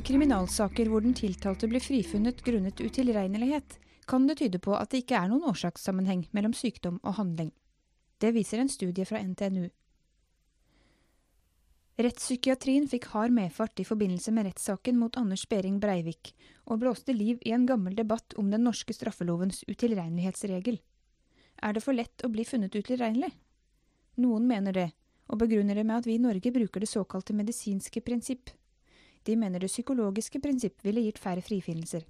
mange kriminalsaker hvor den tiltalte blir frifunnet grunnet utilregnelighet, kan det tyde på at det ikke er noen årsakssammenheng mellom sykdom og handling. Det viser en studie fra NTNU. Rettspsykiatrien fikk hard medfart i forbindelse med rettssaken mot Anders Behring Breivik, og blåste liv i en gammel debatt om den norske straffelovens utilregnelighetsregel. Er det for lett å bli funnet utilregnelig? Noen mener det, og begrunner det med at vi i Norge bruker det såkalte medisinske prinsipp. De mener det psykologiske prinsipp ville gitt færre frifinnelser.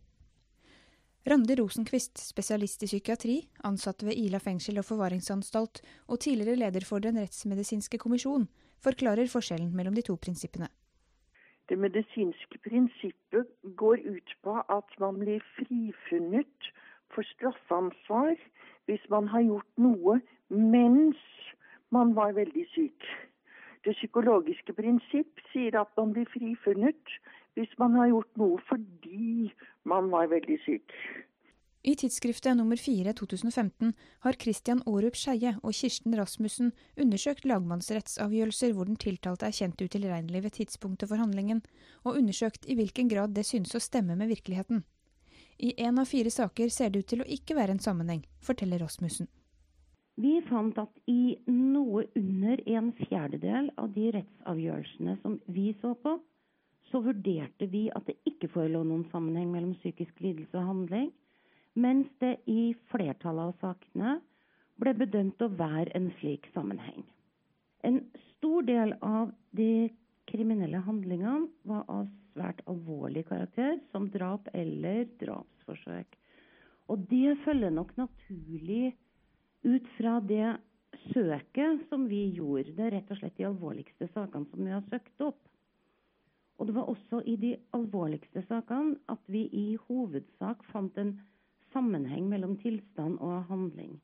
Randi Rosenquist, spesialist i psykiatri, ansatt ved Ila fengsel og forvaringsanstalt, og tidligere leder for Den rettsmedisinske kommisjon, forklarer forskjellen mellom de to prinsippene. Det medisinske prinsippet går ut på at man blir frifunnet for straffansvar hvis man har gjort noe mens man var veldig syk. Det psykologiske prinsipp sier at man blir frifunnet hvis man har gjort noe fordi man var veldig syk. I tidsskriftet nummer 4 2015 har Christian Aarup Skeie og Kirsten Rasmussen undersøkt lagmannsrettsavgjørelser hvor den tiltalte er kjent utilregnelig ved tidspunktet for handlingen, og undersøkt i hvilken grad det synes å stemme med virkeligheten. I én av fire saker ser det ut til å ikke være en sammenheng, forteller Rasmussen. Vi fant at i noe under en fjerdedel av de rettsavgjørelsene som vi så på, så vurderte vi at det ikke forelå noen sammenheng mellom psykisk lidelse og handling, mens det i flertallet av sakene ble bedømt å være en slik sammenheng. En stor del av de kriminelle handlingene var av svært alvorlig karakter, som drap eller drapsforsøk. Og det følger nok naturlig ut fra det søket som vi gjorde, det er rett og slett de alvorligste sakene som vi har søkt opp. Og det var også i de alvorligste sakene at vi i hovedsak fant en sammenheng mellom tilstand og handling.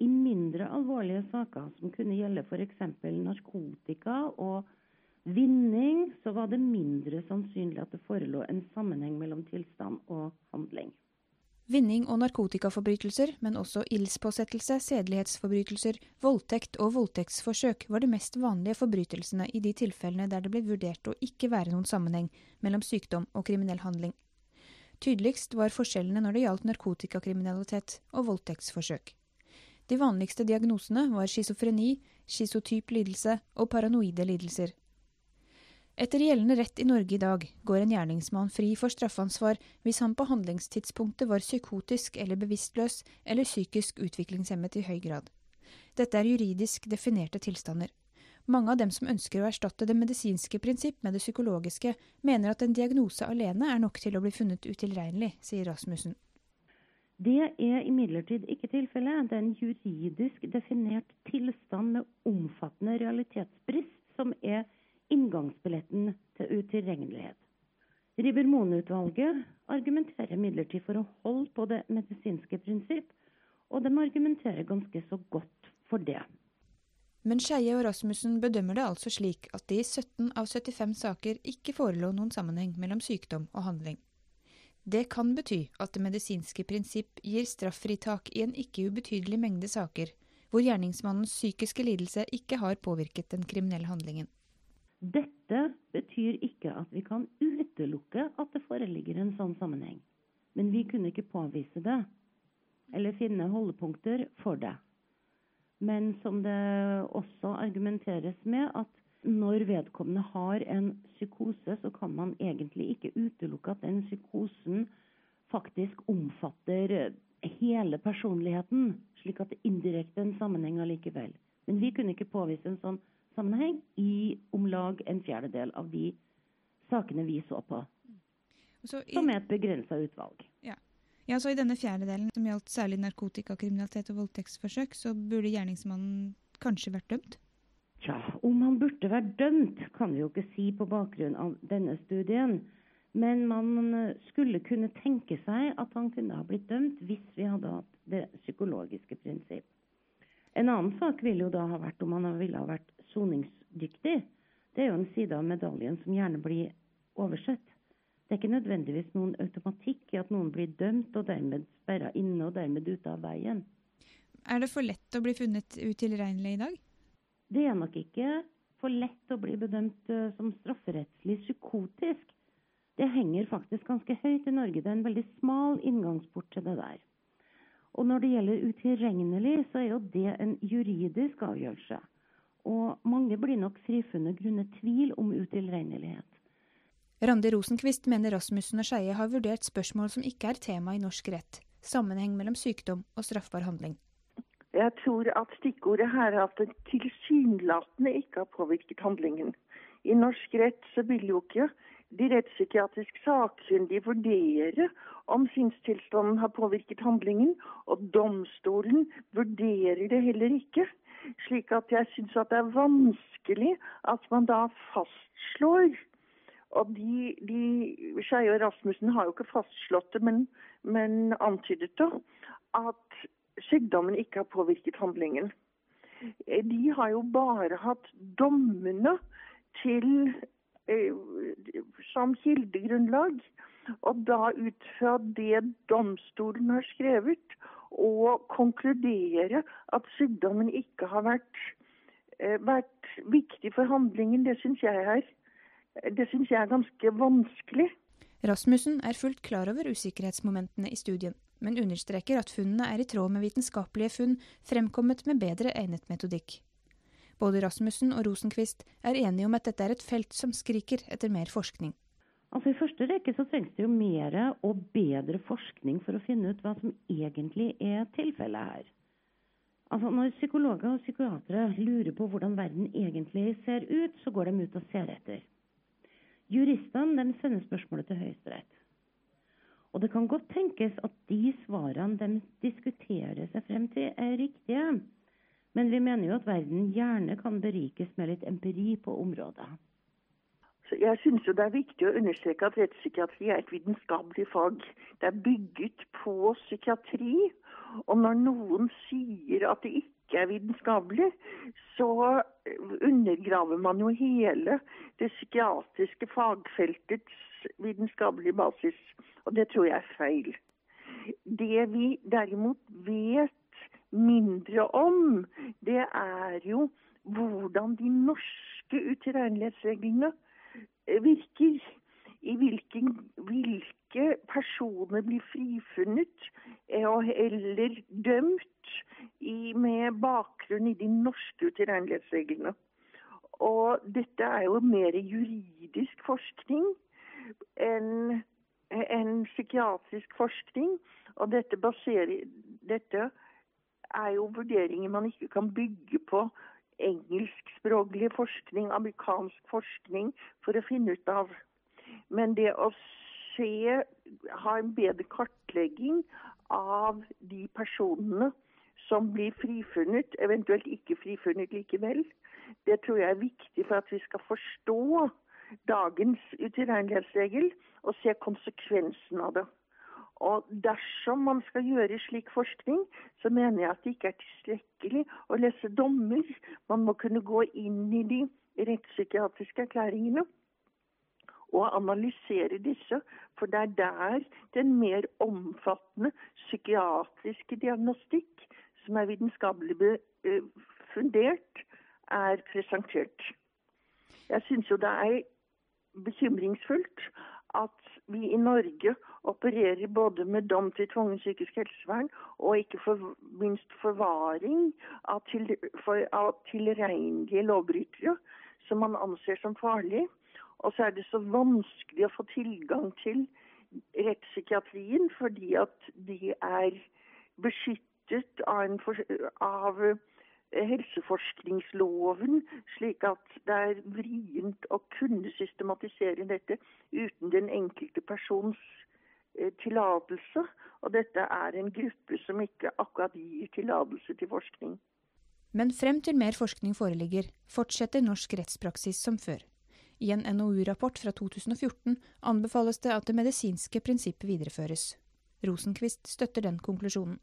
I mindre alvorlige saker, som kunne gjelde f.eks. narkotika og vinning, så var det mindre sannsynlig at det forelå en sammenheng mellom tilstand og handling. Vinning og narkotikaforbrytelser, men også ildspåsettelse, sedelighetsforbrytelser, voldtekt og voldtektsforsøk var de mest vanlige forbrytelsene i de tilfellene der det ble vurdert å ikke være noen sammenheng mellom sykdom og kriminell handling. Tydeligst var forskjellene når det gjaldt narkotikakriminalitet og voldtektsforsøk. De vanligste diagnosene var schizofreni, schizotyp lidelse og paranoide lidelser. Etter gjeldende rett i Norge i dag går en gjerningsmann fri for straffansvar hvis han på handlingstidspunktet var psykotisk eller bevisstløs eller psykisk utviklingshemmet i høy grad. Dette er juridisk definerte tilstander. Mange av dem som ønsker å erstatte det medisinske prinsipp med det psykologiske, mener at en diagnose alene er nok til å bli funnet utilregnelig, sier Rasmussen. Det er imidlertid ikke tilfellet. Det er en juridisk definert tilstand med omfattende realitetsbrist til utilregnelighet. Ribermoen-utvalget argumenterer imidlertid for å holde på det medisinske prinsipp, og de argumenterer ganske så godt for det. Men Skeie og Rasmussen bedømmer det altså slik at det i 17 av 75 saker ikke forelå noen sammenheng mellom sykdom og handling. Det kan bety at det medisinske prinsipp gir straffritak i en ikke ubetydelig mengde saker, hvor gjerningsmannens psykiske lidelse ikke har påvirket den kriminelle handlingen. Dette betyr ikke at vi kan utelukke at det foreligger en sånn sammenheng. Men vi kunne ikke påvise det, eller finne holdepunkter for det. Men som det også argumenteres med, at når vedkommende har en psykose, så kan man egentlig ikke utelukke at den psykosen faktisk omfatter hele personligheten, slik at det indirekte er en sammenheng allikevel. Men vi kunne ikke påvise en sånn sammenheng i om lag en fjerdedel av de sakene vi så på. Så i, som er et begrensa utvalg. Ja. ja, så I denne fjerdedelen, som gjaldt særlig narkotikakriminalitet og voldtektsforsøk, så burde gjerningsmannen kanskje vært dømt? Tja, om han burde vært dømt, kan vi jo ikke si på bakgrunn av denne studien. Men man skulle kunne tenke seg at han kunne ha blitt dømt hvis vi hadde hatt det psykologiske prinsipp. En annen sak ville jo da ha vært om han ville ha vært soningsdyktig. Det er jo en side av medaljen som gjerne blir oversett. Det er ikke nødvendigvis noen automatikk i at noen blir dømt og dermed sperra inne og dermed ute av veien. Er det for lett å bli funnet utilregnelig i dag? Det er nok ikke for lett å bli bedømt uh, som strafferettslig psykotisk. det henger faktisk ganske høyt i Norge. Det er en veldig smal inngangsport til det der. Og når det gjelder utilregnelig, så er jo det en juridisk avgjørelse. Og mange blir nok frifunnet grunnet tvil om utilregnelighet. Randi Rosenkvist mener Rasmussen og Skeie har vurdert spørsmål som ikke er tema i norsk rett. Sammenheng mellom sykdom og straffbar handling. Jeg tror at stikkordet her er at det tilsynelatende ikke har påvirket handlingen. I norsk rett så vil jo ikke de rettspsykiatrisk sakkyndige vurdere om sinnstilstanden har påvirket handlingen, og domstolen vurderer det heller ikke. Slik at jeg syns at det er vanskelig at man da fastslår og de, de Skeie og Rasmussen har jo ikke fastslått det, men, men antydet det, at sykdommen ikke har påvirket handlingen. De har jo bare hatt dommene til som kildegrunnlag. Og da ut fra det domstolen har skrevet, og konkludere at sykdommen ikke har vært, eh, vært viktig for handlingen, det syns jeg er det synes jeg er ganske vanskelig. Rasmussen er fullt klar over usikkerhetsmomentene i studien, men understreker at funnene er i tråd med vitenskapelige funn fremkommet med bedre egnet metodikk. Både Rasmussen og Rosenquist er enige om at dette er et felt som skriker etter mer forskning. Altså I første rekke så trengs det jo mer og bedre forskning for å finne ut hva som egentlig er tilfellet her. Altså Når psykologer og psykiatere lurer på hvordan verden egentlig ser ut, så går de ut og ser etter. Juristene de sender spørsmålet til Høyesterett. Og det kan godt tenkes at de svarene de diskuterer seg frem til, er riktige. Men vi mener jo at verden gjerne kan berikes med litt empiri på området. Jeg synes jo det er viktig å understreke at rettspsykiatri er et vitenskapelig fag. Det er bygget på psykiatri. Og når noen sier at det ikke er vitenskapelig, så undergraver man jo hele det psykiatriske fagfeltets vitenskapelige basis. Og det tror jeg er feil. Det vi derimot vet mindre om, det er jo hvordan de norske utilregnelighetsreglene virker. I hvilken, hvilke personer blir frifunnet eh, eller dømt i, med bakgrunn i de norske utilregnelighetsreglene. Og dette er jo mer juridisk forskning enn en psykiatrisk forskning. Og dette baserer dette er jo vurderinger man ikke kan bygge på engelskspråklig forskning, amerikansk forskning, for å finne ut av. Men det å se, ha en bedre kartlegging av de personene som blir frifunnet, eventuelt ikke frifunnet likevel, det tror jeg er viktig for at vi skal forstå dagens utilregnelighetsregel og se konsekvensen av det. Og dersom man skal gjøre slik forskning, så mener jeg at det ikke er tilstrekkelig å lese dommer. Man må kunne gå inn i de rettspsykiatriske erklæringene og analysere disse. For det er der den mer omfattende psykiatriske diagnostikk, som er vitenskapelig eh, fundert, er presentert. Jeg syns jo det er bekymringsfullt at vi i Norge opererer både med dom til tvungen psykisk helsevern og ikke for, minst forvaring av, til, for, av tilregnelige lovbrytere som man anser som farlige. Og så er det så vanskelig å få tilgang til rettspsykiatrien fordi at de er beskyttet av, en, av helseforskningsloven, slik at det er vrient å kunne systematisere dette uten den enkelte persons eh, tillatelse. Og dette er en gruppe som ikke akkurat gir tillatelse til forskning. Men frem til mer forskning foreligger, fortsetter norsk rettspraksis som før. I en NOU-rapport fra 2014 anbefales det at det medisinske prinsippet videreføres. Rosenkvist støtter den konklusjonen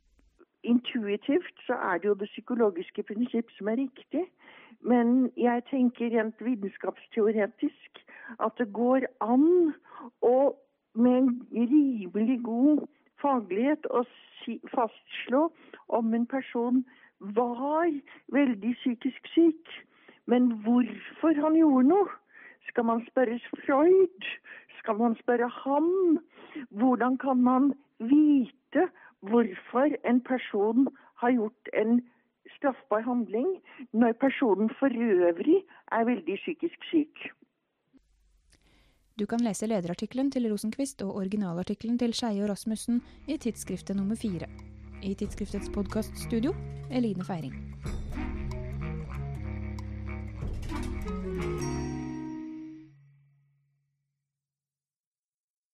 intuitivt så er det jo det psykologiske prinsipp som er riktig. Men jeg tenker rent vitenskapsteoretisk at det går an å med en rimelig god faglighet å si, fastslå om en person var veldig psykisk syk. Men hvorfor han gjorde noe? Skal man spørre Freud? skal man spørre ham. Hvordan kan man vite hvorfor en person har gjort en straffbar handling, når personen for øvrig er veldig psykisk syk? Du kan lese lederartikkelen til Rosenquist og originalartikkelen til Skeie og Rasmussen i tidsskriftet nummer fire. I tidsskriftets podkaststudio Eline Feiring.